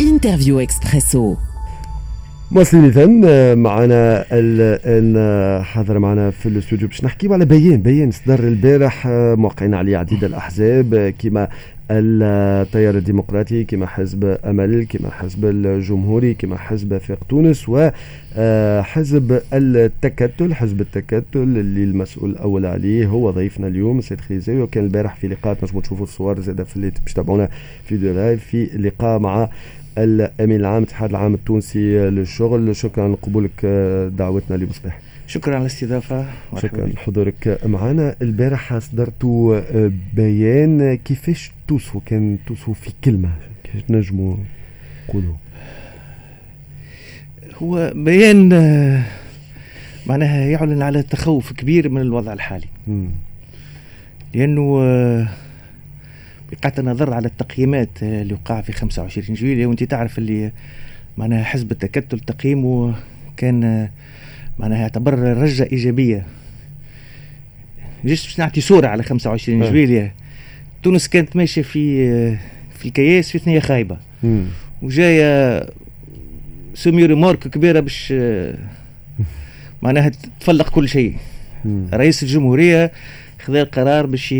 interview اكسبريسو مواصلين اذا معنا الان حاضر معنا في الاستوديو باش نحكيو على بيان بيان صدر البارح موقعين عليه عديد الأحزاب كما التيار الديمقراطي كما حزب أمل كما حزب الجمهوري كما حزب آفاق تونس وحزب التكتل. حزب التكتل اللي المسؤول الأول عليه هو ضيفنا اليوم السيد خيزاوي وكان البارح في لقاء تنجموا تشوفوا الصور زاد في اللي باش تابعونا في live في لقاء مع الأمين العام الاتحاد العام التونسي للشغل. شكرا لقبولك دعوتنا لمصباح شكرا على الاستضافة. شكرا لحضورك معنا. البارح اصدرتوا بيان كيفاش توصفوا كان توصفوا في كلمة كيفاش نجموا نقولوا هو بيان معناها يعلن على تخوف كبير من الوضع الحالي. م. لأنه بقعت نظر على التقييمات اللي وقع في 25 جويلية. وأنت تعرف اللي معناها حزب التكتل تقييمه كان معناها يعتبر رجة إيجابية. جيش باش نعطي صورة على 25 جويلية. تونس كانت ماشية في في الكياس في ثنية خايبة. وجاية سومي ريمارك كبيرة باش معناها تفلق كل شيء. رئيس الجمهورية خذ القرار باش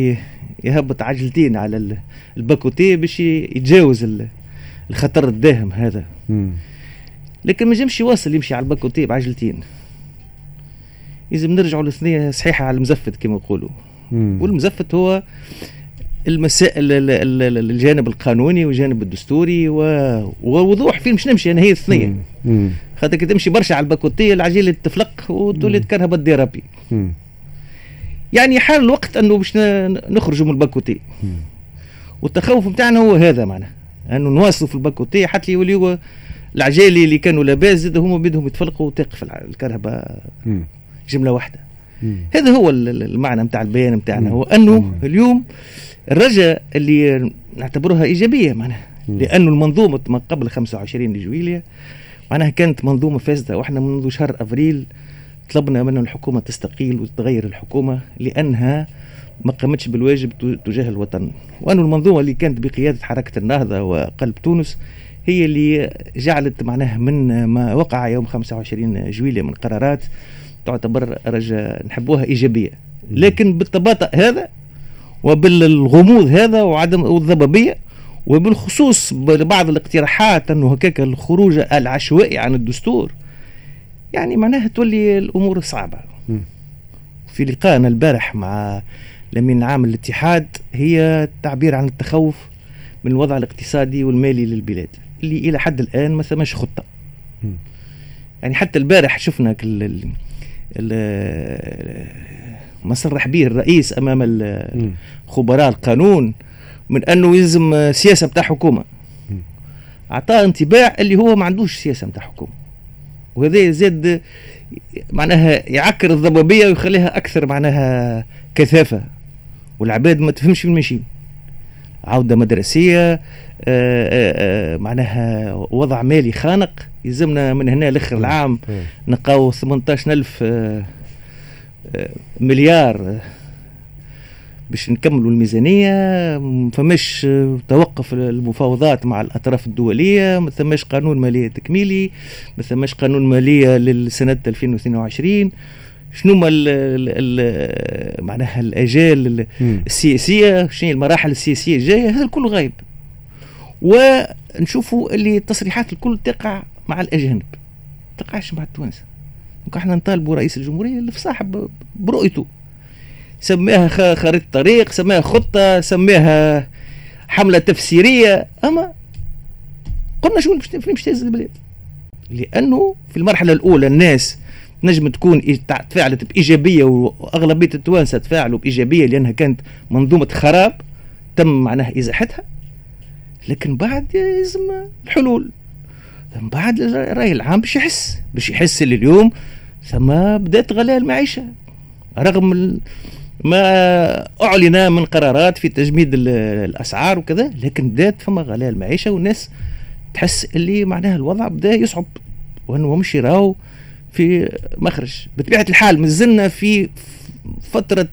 يهبط عجلتين على الباكوتي باش يتجاوز الخطر الداهم هذا. لكن ما جامش يواصل يمشي على الباكوتي بعجلتين. لازم نرجعوا للثنية صحيحة على المزفت كما يقولوا. والمزفت هو المسائل الجانب القانوني والجانب الدستوري ووضوح فين مش نمشي أنا هي الثنية خاطر كي تمشي برشا على الباكوتيه العجيله تفلق وتولي تكرهب الديرابي يعني حان الوقت أنه باش نخرجوا من الباكوتي والتخوف نتاعنا هو هذا معناه أنه نواصلوا في الباكوتي حتى يولي هو العجالي اللي كانوا لاباس زاد هما بدهم يتفلقوا وتقف الكهرباء. جملة واحدة. هذا هو المعنى نتاع البيان نتاعنا هو أنه اليوم الرجاء اللي نعتبرها إيجابية معناها. لأنه المنظومة ما قبل 25 جويليا معناها كانت منظومة فاسدة. وإحنا منذ شهر أفريل طلبنا من الحكومة تستقيل وتتغير الحكومة لأنها ما قامتش بالواجب تجاه الوطن. وأن المنظومة اللي كانت بقيادة حركة النهضة وقلب تونس هي اللي جعلت معناها من ما وقع يوم 25 جويلية من قرارات تعتبر رجاء نحبوها إيجابية. لكن بالتباطؤ هذا وبالغموض هذا وعدم الضبابية وبالخصوص بعض الاقتراحات أنه هكاك الخروج العشوائي عن الدستور يعني معناها تولي الأمور صعبة. في لقائنا البارح مع الامين العام الاتحاد هي التعبير عن التخوف من الوضع الاقتصادي والمالي للبلاد اللي إلى حد الآن ما ثماش خطة. يعني حتى البارح شفنا صرح به الرئيس أمام خبراء القانون من أنه يلزم سياسة بتاع حكومة. اعطاه انطباع اللي هو ما عندوش سياسة بتاع حكومة. وهذا زاد معناها يعكر الضبابية ويخليها أكثر معناها كثافة. والعباد ما تفهمش في المشي عودة مدرسية آآ آآ معناها وضع مالي خانق. يلزمنا من هنا لآخر العام نلقاو 18000 مليار باش نكملوا الميزانية. ما فماش توقف المفاوضات مع الأطراف الدولية ما ثماش قانون مالية تكميلي ما ثماش قانون مالية للسنة 2022 شنو ما ال ال معناها الاجال السياسية؟ شنو المراحل السياسية الجاية؟ هذا الكل غايب. ونشوفوا اللي التصريحات الكل تقع مع الأجانب. تقعش مع التوانسه إحنا نطالبوا رئيس في صاحب برؤيته. سماها خريطة طريق سماها خطة سماها حملة تفسيرية. أما قلنا شو فين باش تهز البلاد. لأنه في المرحلة الأولى الناس نجم تكون تفاعلت بإيجابية وأغلبية التوانسة تفاعلوا بإيجابية لأنها كانت منظومة خراب. تم معناها إزاحتها. لكن بعد يلزم الحلول. من بعد الرأي العام باش يحس باش يحس اللي اليوم ثم بدات غلاء المعيشة. رغم ما أعلن من قرارات في تجميد الأسعار وكذا لكن بدات فما غلاء المعيشة والناس تحس اللي معناها الوضع بدأ يصعب. وانه مش يراو في مخرج. بطبيعة الحال مازلنا في فترة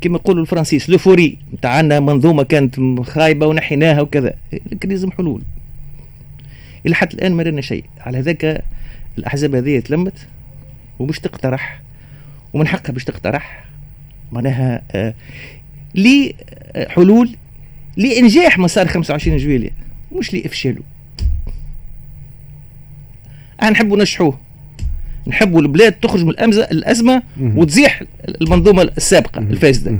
كما يقولوا الفرنسيس لوفوري نتاعنا منظومة كانت خايبة ونحيناها وكذا. لكن لازم حلول. إلى حتى الآن ما رنا شيء. على هذاك الأحزاب هذه تلمت ومش تقترح ومن حقها باش تقترح معناها آه لي آه، حلول لإنجاح مسار 25 جويلية مش لإفشاله. إحنا نحبوا نشحوه. نحبوا البلاد تخرج من الأمزة الأزمة وتزيح المنظومة السابقة الفاسدة.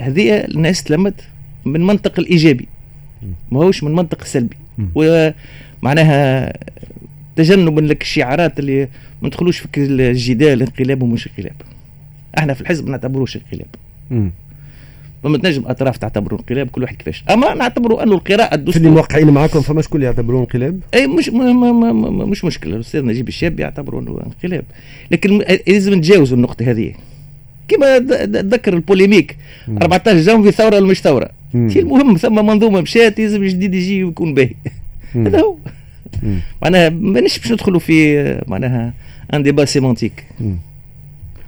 هذه الناس تلمت من منطق الإيجابي. ما هوش من منطق السلبي ومعناها تجنبا لك الشعارات اللي ما ندخلوش في الجدال انقلاب ومش انقلاب. إحنا في الحزب ما نعتبروش انقلاب. فما تنجم اطراف تعتبروا انقلاب كل واحد كيفاش. اما نعتبروا أنه القراءة الدستور في اللي موقعين معاكم فما شكون يعتبروه انقلاب؟ أي مش ما ما ما ما مش مشكلة. الأستاذ نجيب الشاب يعتبروا أنه انقلاب. لكن لازم نتجاوزوا النقطة هذه. كما تذكر ال polémique. 14 جانفي ثورة ولا مش ثوره المهم ثم منظومة مشات لازم جديد يجي ويكون باهي. هذا هو. معناها مانيش باش ندخلوا في معناها un débat sémantique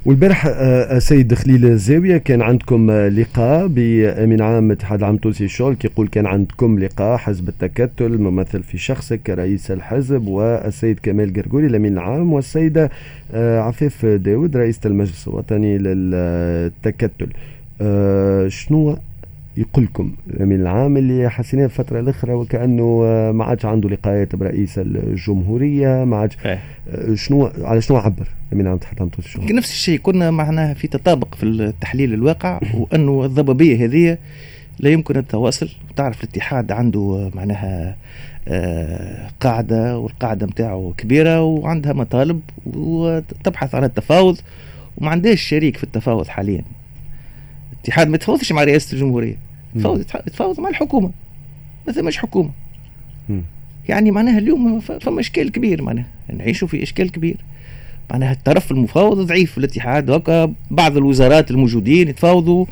والبارح آه، آه، سيد خليل الزاوية كان عندكم آه، لقاء بأمين عام اتحاد العام التونسي الشغل كيقول كان عندكم لقاء حزب التكتل ممثل في شخصك كرئيس الحزب والسيد كمال قرقوري الأمين العام والسيده عفاف داود رئيسه المجلس الوطني للتكتل. شنو يقول لكم الامين العام اللي حسيناه الفترة الاخرى وكأنه ما عادش عنده لقاءات برئيس الجمهورية ما عادش إيه. شنو على شنو عبر؟ الامين العام تحت الشؤون نفس الشيء كنا معناها في تطابق في التحليل الواقع وأنه الضبابية هذه لا يمكن التواصل تعرف الاتحاد عنده معناها آه، قاعدة والقاعدة نتاعو كبيرة وعندها مطالب وتبحث عن التفاوض وما عندهاش شريك في التفاوض حاليا. الاتحاد ما يتفاوضش مع رئاسة الجمهورية. يتفاوض يتفاوض مع الحكومة. ما ثماش حكومة. يعني معناها اليوم فما إشكال كبير معناها. نعيشوا في إشكال كبير. معناها الطرف المفاوض ضعيف في الاتحاد هكا بعض الوزارات الموجودين يتفاوضوا.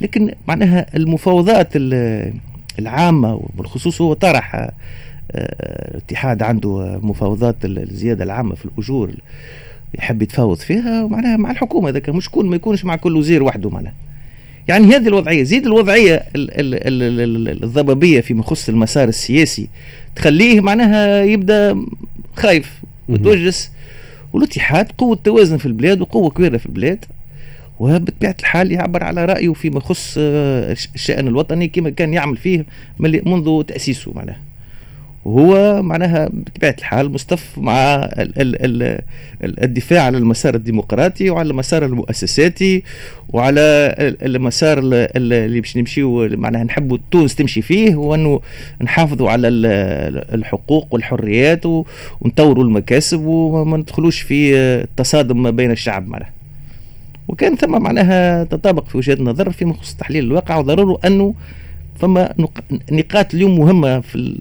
لكن معناها المفاوضات العامة وبالخصوص هو طرح آه، الاتحاد عنده مفاوضات الزيادة العامة في الأجور يحب يتفاوض فيها. معناها مع الحكومة إذا كان مش كون ما يكونش مع كل وزير وحده معناها. يعني هذه الوضعية زيد الوضعية الضبابية فيما يخص المسار السياسي تخليه معناها يبدأ خايف متوجس والاتحاد قوة توازن في البلاد وقوة كبيرة في البلاد. وبطبيعة الحال يعبر على رأيه فيما يخص آه، الشأن الوطني كما كان يعمل فيه منذ تأسيسه معناها. وهو معناها بطبيعة الحال مصطف مع ال ال ال الدفاع على المسار الديمقراطي وعلى المسار المؤسساتي وعلى المسار اللي باش نمشيو معناها نحبوا تونس تمشي فيه وانه نحافظوا على الحقوق والحريات ونطوروا المكاسب وما ندخلوش في التصادم ما بين الشعب معناها. وكان ثم معناها تطابق في وجهة نظر فيما يخص تحليل الواقع وضروره انه فما نقاط اليوم مهمة في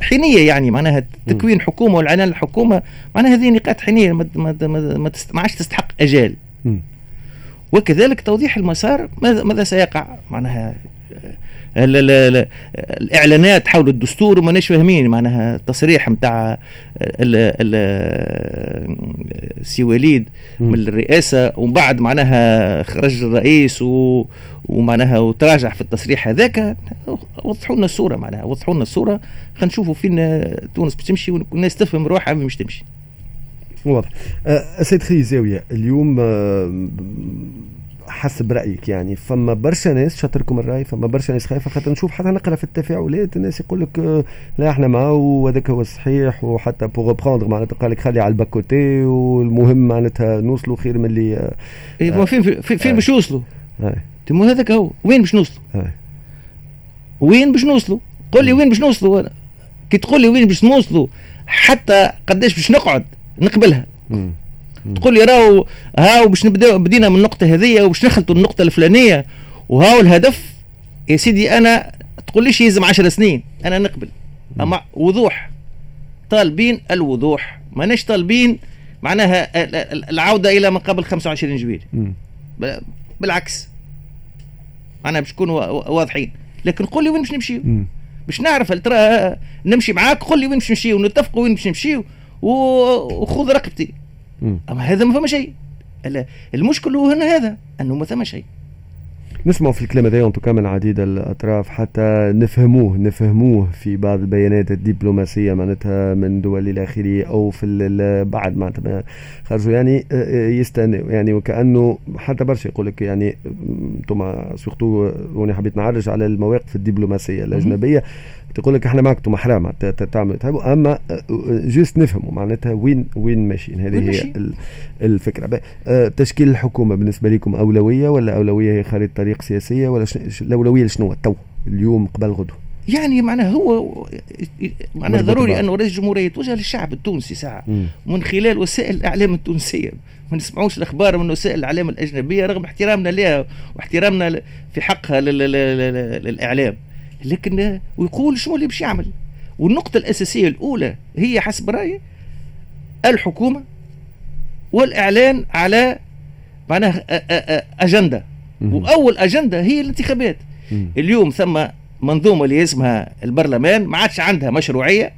حينية يعني معناها تكوين حكومة والعنان الحكومة معناها هذه نقاط حينية ما, ما, ما, ما عادش تستحق أجال. وكذلك توضيح المسار ماذا, ماذا سيقع؟ معناها لا لا الإعلانات حول الدستور ماناش فاهمين معناها التصريح نتاع سي وليد من الرئاسة ومن بعد معناها خرج الرئيس و ومعناها وتراجع في التصريح هذاك. وضحوا لنا الصورة معناها وضحوا لنا الصورة. خلينا نشوفوا فين تونس بتمشي والناس تفهم روحها مش تمشي. واضح. أه سيد خليل زاوية اليوم أه حسب رأيك يعني. فما برشا ناس شاطركم الرأي فما برشا ناس خايفة. خاطر نشوف حتى نقرأ في التفاعلات الناس يقول لك آه، لا إحنا معاه وهذاك هو الصحيح وحتى pour prendre معناتها قال لك خلي على الباكوتي والمهم معناتها نوصلوا خير من اللي آه إيه فين فين, فين باش نوصلوا؟ تمو هذاك هو. وين باش نوصلوا؟ وين باش نوصلوا؟ قول لي وين باش نوصلوا؟ كي تقول لي وين باش نوصلوا حتى قداش باش نقعد نقبلها. تقول لي راهو هاو باش نبداو بدينا من النقطة هذيا وباش نخلطوا النقطة الفلانية. وهاو الهدف يا سيدي أنا تقول ليش يلزم 10 سنين؟ أنا نقبل. أما وضوح. طالبين الوضوح. ماناش طالبين معناها العودة إلى ما قبل 25 جويلية بالعكس. أنا باش نكونوا واضحين. لكن قول لي وين باش نمشيو؟ باش نعرف هل ترى نمشي معاك قول لي وين باش نمشيو ونتفقوا وين باش نمشيو وخذ رقبتي. أما هذا ما فما شيء. المشكل هو هنا هذا أنه ما ثم شيء. نسمع في الكلام هذا انتو من عديد الأطراف حتى نفهموه نفهموه في بعض البيانات الدبلوماسية معناتها من دول إلى آخره أو في بعد معناتها. خرجوا يعني آه، آه، يستنوا يعني وكأنه حتى برشا يقول لك يعني أنتم surtout وأنا حبيت نعرج على المواقف الدبلوماسية الأجنبية. تقول لك إحنا معك أنتم حرام تعمل أما juste نفهموا معناتها وين وين ماشيين؟ هذه هي الفكرة. تشكيل الحكومة بالنسبة لكم أولوية ولا أولوية هي خارطه طريق سياسية ولا الأولوية لشنو؟ تو اليوم قبل غدوه يعني معناها هو معناها ضروري انه رئيس الجمهورية يتوجه للشعب التونسي ساعة. من خلال وسائل الإعلام التونسية. ما نسمعوش الأخبار من وسائل الإعلام الأجنبية رغم احترامنا لها واحترامنا في حقها للإعلام. لكن ويقول شنو اللي باش يعمل؟ والنقطة الأساسية الأولى هي حسب رأيي الحكومة والإعلان على معناها أجندة. وأول أجندة هي الانتخابات. اليوم ثم منظومة اللي اسمها البرلمان ما عادش عندها مشروعية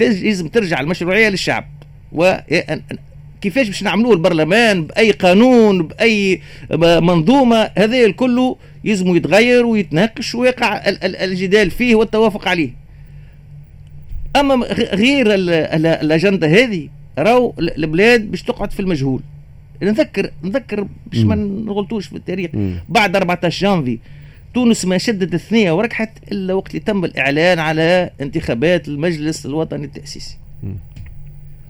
لازم ترجع المشروعية للشعب. و كيفاش باش نعملوه؟ البرلمان بأي قانون بأي منظومة هذا الكل يلزم يتغير ويتناقش ويقع الجدال فيه والتوافق عليه. أما غير الأجندة هذه راهو البلاد باش تقعد في المجهول. نذكر نذكر باش ما نغلطوش في التاريخ. بعد 14 جانفي تونس ما شدت الثنية وركحت إلا وقت اللي تم الإعلان على انتخابات المجلس الوطني التأسيسي.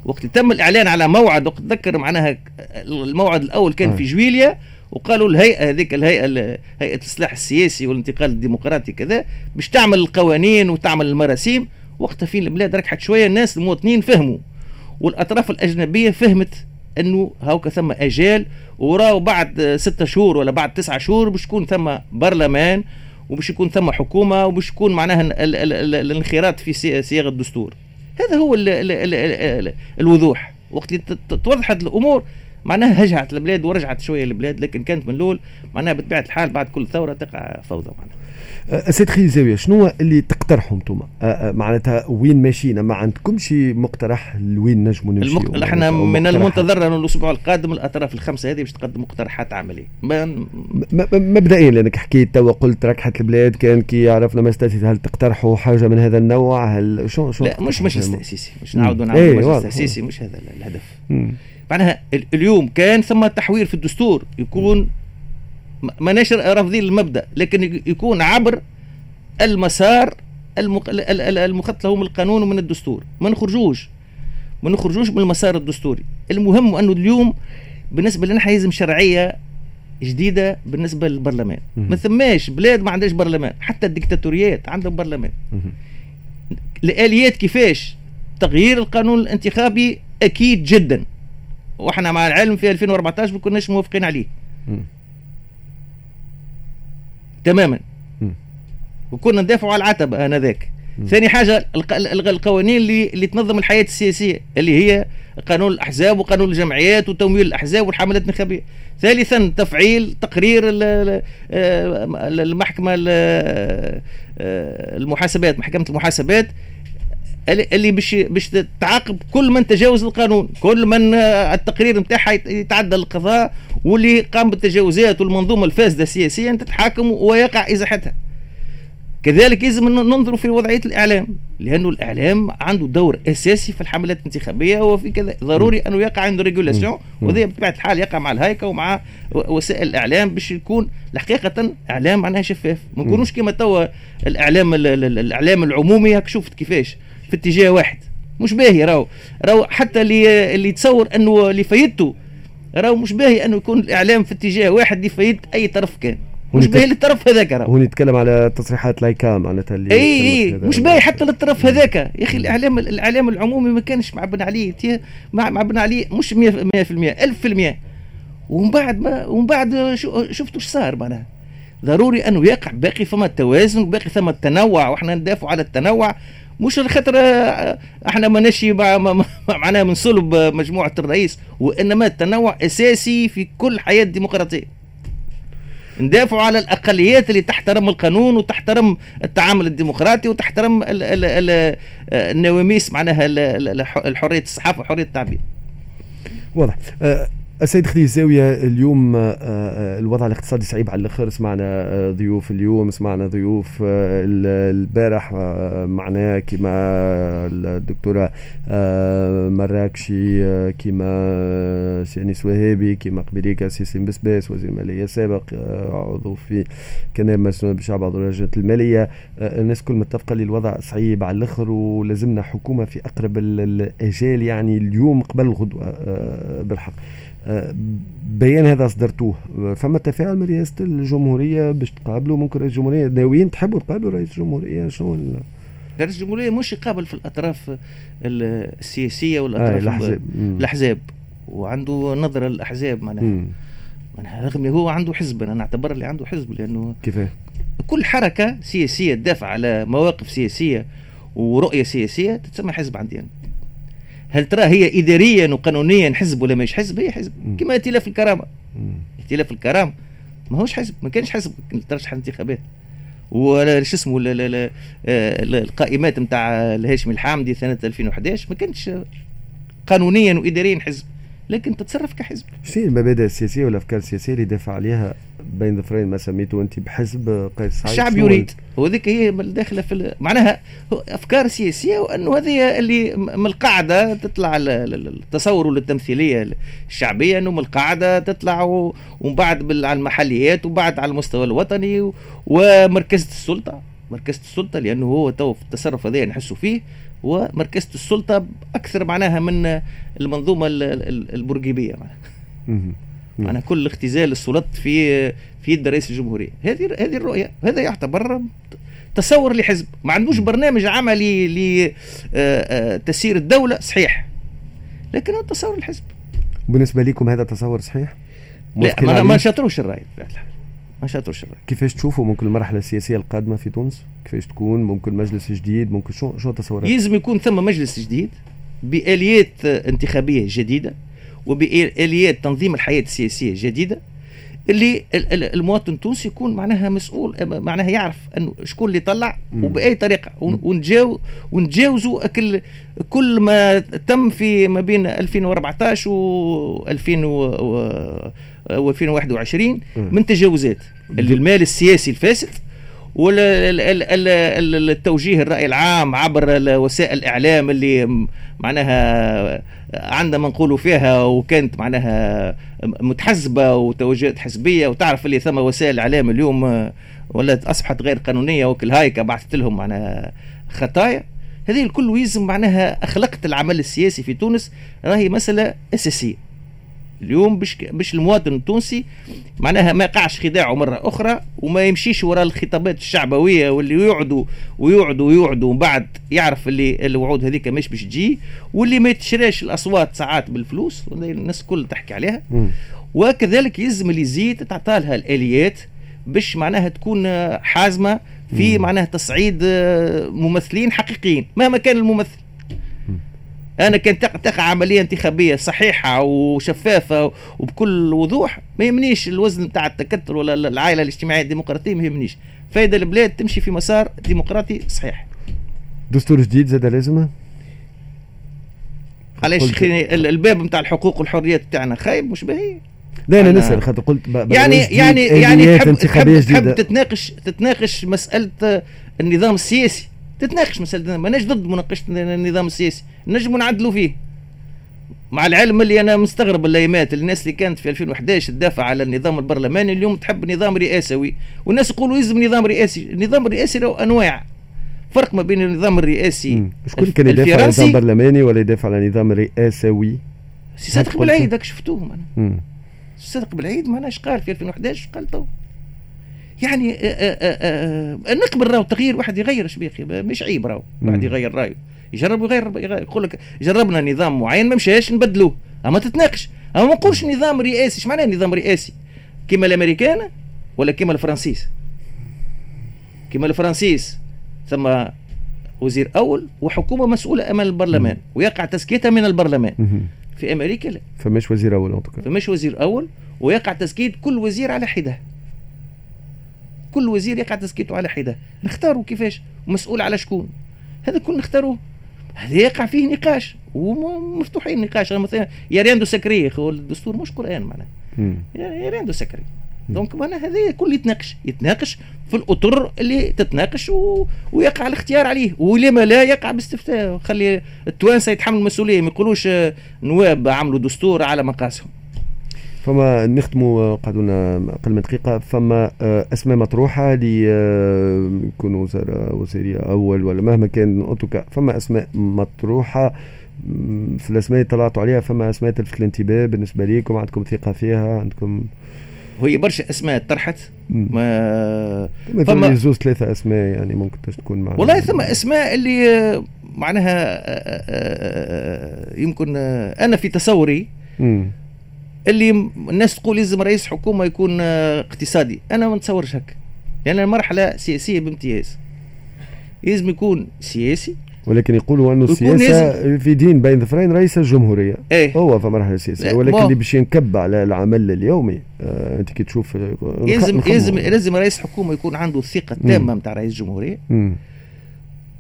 وقت تم الإعلان على موعد وقت تذكر معناها الموعد الأول كان في جويليا وقالوا الهيئة هذيك الهيئة هيئة الاصلاح السياسي والانتقال الديمقراطي كذا باش تعمل القوانين وتعمل المراسيم. وقتها في البلاد ركحت شوية الناس المواطنين فهموا. والأطراف الأجنبية فهمت أنه هاوكا ثم اجال وراو بعد ستة شهور ولا بعد تسعة شهور باش يكون ثم برلمان وباش يكون ثم حكومة وباش يكون معناها الانخراط في صياغة الدستور. هذا هو ال ال ال ال الوضوح. وقت توضحت الأمور معناها هجعت البلاد ورجعت شوية البلاد لكن كانت من الأول معناها بطبيعة الحال بعد كل ثورة تقع فوضى معناها. سيد خليل زاوية شنو اللي تقترحوا أنتم معناتها وين ماشيين؟ ما عندكمش مقترح لوين نجموا نمشي المق... إحنا من المنتظر إنه الأسبوع القادم الأطراف الخمسة هذه باش تقدم مقترحات عملية. ما... مبدئيا لأنك حكيت توا قلت ركحت البلاد كان كي عرفنا ما هل تقترحوا حاجة من هذا النوع؟ هل شو شو لا مش مش استاسيسي مش نعاودوا نعاودوا إيه مش استاسيسي مش هذا الهدف. معناها اليوم كان ثم تحوير في الدستور يكون ماناش رافضين المبدا لكن يكون عبر المسار المخطط له من القانون ومن الدستور ما نخرجوش ما نخرجوش من المسار الدستوري. المهم أنه اليوم بالنسبة لنا حيزم شرعية جديدة بالنسبة للبرلمان. ما ثماش بلاد ما عندهاش برلمان حتى الدكتاتوريات عندهم برلمان. الآليات كيفاش؟ تغيير القانون الانتخابي أكيد جدا. وإحنا مع العلم في 2014 ما كناش موافقين عليه. تماما. وكنا ندافعوا على العتبة آنذاك. ثاني حاجة القوانين اللي اللي تنظم الحياة السياسية اللي هي قانون الأحزاب وقانون الجمعيات وتمويل الأحزاب والحملات الانتخابيه ثالثا تفعيل تقرير آه، المحكمة آه، المحاسبات محكمة المحاسبات اللي باش باش تعاقب كل من تجاوز القانون كل من آه، التقرير نتاعها يتعدى القضاء واللي قام بالتجاوزات والمنظومة الفاسدة سياسيا تتحاكم ويقع إزاحتها. كذلك لازم ننظر في وضعية الإعلام لأنه الإعلام عنده دور أساسي في الحملات الانتخابية وفي كذا ضروري أنه يقع عنده ريجولاسيون وهذا بطبيعة الحال يقع مع الهيكة ومع وسائل الإعلام باش يكون الحقيقة إعلام معناها شفاف. ما نكونوش كما توا الإعلام الإعلام العمومي هاك شفت كيفاش. في اتجاه واحد. مش باهي راهو راهو حتى اللي اللي يتصور أنه اللي فايدته راهو مش باهي أنه يكون الإعلام في اتجاه واحد يفيد أي طرف كان. مش باهي للطرف هذاك هو نتكلم على تصريحات لايكا معناتها اللي إي إي مش باهي حتى للطرف هذاك. يا أخي الإعلام الإعلام العمومي ما كانش معبن عليه معبن عليه مش 100% 1000% ومن بعد ما ومن بعد شفتوا إيش صار معناها. ضروري أنه يقع باقي فما التوازن وباقي ثم التنوع وإحنا ندافعوا على التنوع. مش خاطر آه، إحنا ما نشي معناها من صلب مجموعه الرئيس وإنما التنوع أساسي في كل حياة ديمقراطية. ندافعوا على الأقليات اللي تحترم القانون وتحترم التعامل الديمقراطي وتحترم ال النواميس معناها حريه الصحافة وحريه التعبير. واضح. السيد خدي الزاوية اليوم آه، آه، الوضع الاقتصادي صعيب على الآخر. سمعنا آه، ضيوف اليوم سمعنا ضيوف البارح معنا كما الدكتورة مراكشي كما سياني سوهابي كما قبيليكا سيسي بسباس وزير المالية السابق عضو في كنائب مسؤول بشعب عضو لجنة المالية. الناس كل متفقة اللي الوضع صعيب على الآخر ولازمنا حكومة في أقرب الأجال يعني اليوم قبل الغدوة بالحق. بيان هذا اصدرتوه فما تفاعل من رئاسة الجمهورية باش تقابلوا. ممكن رئيس الجمهورية ناويين تحبوا تقابلوا رئيس الجمهورية؟ شنو رئيس الجمهورية مش يقابل في الأطراف السياسية والأطراف آه الأحزاب. الأحزاب. وعنده نظرة الاحزاب معناها. معناها رغم هو عنده حزب. أنا نعتبر اللي عنده حزب لأنه كيف كل حركة سياسية تدافع على مواقف سياسية ورؤية سياسية تتسمى حزب عندي أنا. هل ترى هي اداريا وقانونيا حزب ولا مش حزب؟ هي حزب. كما ائتلاف الكرامة. ائتلاف الكرامة. ما هوش حزب. ما كانش حزب. ترشح الانتخابات ولا شو اسمه القائمات نتاع الهاشمي الحامدي سنة 2011 ما كانش قانونيا واداريا حزب. لكن تتصرف كحزب. شنو المبادئ السياسية والأفكار السياسية اللي دافع عليها بين ظفرين ما سميته أنت بحزب قيس سعيد الشعب يريد. وذيك هي داخلة في معناها أفكار سياسية وأنه هذه اللي من القاعدة تطلع التصور والتمثيليه الشعبية أنه من القاعدة تطلع ومن بعد على المحليات وبعد على المستوى الوطني ومركزة السلطة. مركزة السلطة لأنه هو تو في التصرف هذا نحسوا فيه ومركزة السلطة أكثر معناها من المنظومة البرجيبية معناها. كل اختزال السلطات في في يد رئيس الجمهورية. هذه هذه الرؤية. هذا يعتبر تصور لحزب. ما عندوش برنامج عملي لتسيير آه، آه، الدولة صحيح. لكن هو تصور الحزب بالنسبة لكم هذا تصور صحيح؟ لا ما, ما شاطروش الرأي. ما شاطروش الرأي. كيفاش تشوفوا ممكن المرحلة السياسية القادمة في تونس؟ كيفاش تكون؟ ممكن مجلس جديد؟ ممكن شو شو تصورات؟ يلزم يكون ثم مجلس جديد بآليات انتخابية جديدة. وبآليات تنظيم الحياة السياسية جديدة اللي المواطن التونسي يكون معناها مسؤول معناها يعرف أنه شكون اللي طلع وبأي طريقة. ونتجاوز ونتجاوزوا كل كل ما تم في ما بين 2014 و 2021 من تجاوزات. المال السياسي الفاسد والتوجيه الرأي العام عبر وسائل الإعلام اللي معناها عندنا ما نقولوا فيها وكانت معناها متحزبة وتوجهات حزبية وتعرف اللي ثم وسائل الإعلام اليوم ولا أصبحت غير قانونية وكل هايكا بعثت لهم معناها خطايا. هذه الكل يلزم معناها أخلاقة العمل السياسي في تونس راهي مسألة أساسية. اليوم باش باش المواطن التونسي معناها ما يقعش خداعه مرة أخرى وما يمشيش وراء الخطابات الشعبوية واللي يقعدوا ويقعدوا ويقعدوا ومن بعد يعرف اللي الوعود هذيك مش باش تجي واللي ما يتشراش الأصوات ساعات بالفلوس الناس الكل تحكي عليها. وكذلك يلزم اللي يزيد تعطى لها الآليات باش معناها تكون حازمة في معناها تصعيد ممثلين حقيقيين مهما كان الممثل. أنا كان تقع عملية انتخابية صحيحة وشفافة وبكل وضوح ما يهمنيش الوزن بتاع التكتل ولا العائلة الاجتماعية الديمقراطية ما يهمنيش. فايدة البلاد تمشي في مسار ديمقراطي صحيح. دستور جديد زاد لازمة؟ علاش الباب نتاع الحقوق والحريات بتاعنا خايب مش باهي. لا أنا نسأل خاطر قلت يعني يعني يعني تحب, تحب, تحب تتناقش تتناقش مسألة النظام السياسي. تتناقش مسألة ماناش ضد مناقشة النظام السياسي نجم نعدلوا فيه. مع العلم اللي أنا مستغرب الايامات الناس اللي كانت في 2011 تدافع على النظام البرلماني اليوم تحب نظام رئاسوي. والناس يقولوا يلزم نظام رئاسي النظام الرئاسي له أنواع. فرق ما بين النظام الرئاسي شكون كان يدافع على النظام البرلماني ولا يدافع على النظام رئاسوي؟ سي صادق بلعيد هاك شفتوه صادق بلعيد معناش قال في 2011 قال تو. يعني آه، آه، آه، نقبل راهو تغيير واحد يغير شبيه خي مش عيب راهو. واحد يغير رايه. يجرب يغير, يقول لك جربنا نظام معين ما مشاش نبدلوه. أما تتناقش. أما ما نقولش نظام رئاسي. إيش معناه نظام رئاسي؟ كيما الأمريكان ولا كيما الفرنسيس؟ كيما الفرنسيس ثم وزير أول وحكومة مسؤولة أمام البرلمان ويقع تزكيتها من البرلمان. في أمريكا لا. فمش وزير أول فمش وزير أول ويقع تزكيت كل وزير على حدة. كل وزير يقع تزكيته على حدة. نختاروا كيفاش؟ ومسؤول على شكون؟ هذا كل نختاروه. هذا يقع فيه نقاش. ومفتوحين النقاش. مثلا il y a rien de sacré الدستور مش قرآن معناها. il y a rien de sacré. donc معناها هذا كل يتناقش. يتناقش في الأطر اللي تتناقش و... ويقع الاختيار عليه. ولما لا يقع باستفتاء. خلي التوانسة يتحملوا المسؤولية. ما يقولوش نواب عملوا دستور على مقاسهم. فما نختموا قعدونا أقل من دقيقة. فما آه، أسماء مطروحة اللي آه، يكونوا وزراء وزيرية أول ولا مهما كان en tout cas فما أسماء مطروحة في الأسماء اللي طلعتوا عليها فما أسماء تلفت الانتباه بالنسبة ليكم عندكم ثقة فيها عندكم وهي برشا أسماء طرحت. ما فما زوز ثلاثة أسماء يعني ممكن تكون معنا. والله ثم أسماء اللي آه، معناها يمكن أنا في تصوري اللي الناس تقول لازم رئيس حكومة يكون آه، اقتصادي. أنا ما نتصورش هكا. لأن يعني المرحلة سياسية بامتياز. لازم يكون سياسي. ولكن يقولوا أنه السياسة في دين بين ظفرين رئيس الجمهورية. إيه. هو في مرحلة سياسية. ولكن اللي باش ينكب على العمل اليومي آه أنت كي تشوف آه، لازم لازم لازم رئيس حكومة يكون عنده الثقه التامه نتاع رئيس الجمهورية.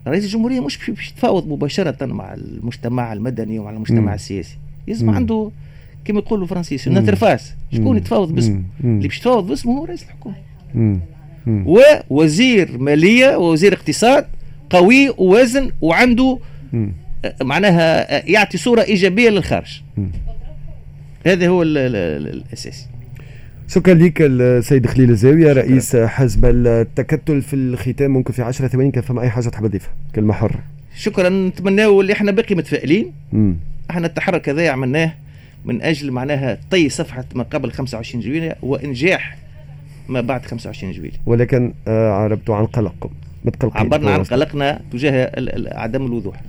رئيس الجمهورية مش باش يتفاوض مباشرة مع المجتمع المدني ومع المجتمع مم. السياسي. لازم عنده كما يقولوا الفرنسيس interface شكون يتفاوض باسمه؟ اللي باش يتفاوض باسمه هو رئيس الحكومة. ووزير مالية ووزير اقتصاد قوي ووزن وعنده معناها يعطي صورة إيجابية للخارج. هذا هو الأساسي. شكرا لك السيد خليل الزاوية رئيس حزب التكتل في الختام. ممكن في 10 ثواني كان فما أي حاجة تحب تضيفها كلمة حرة. شكرا. نتمناو اللي إحنا باقي متفائلين. إحنا التحرك هذا عملناه من أجل معناها طي صفحة ما قبل 25 جويلية وإنجاح ما بعد 25 جويلية ولكن آه عربتوا عن قلقكم متقلقين. عبرنا عن قلقنا تجاه عدم الوضوح.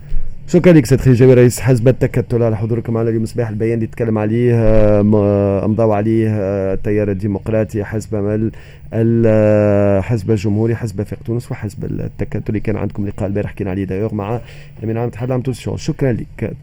شكرا لك سيد خليل رئيس حزب التكتل على حضوركم معنا اليوم. صباح البيان اللي تكلم عليه آه، امضوا عليه آه، التيار الديمقراطي حزب مل الحزب الجمهوري حزب فيق تونس وحزب التكتل. اللي كان عندكم لقاء البارح حكينا عليه دايوغ مع أمين عام اتحاد العام شكرا لك.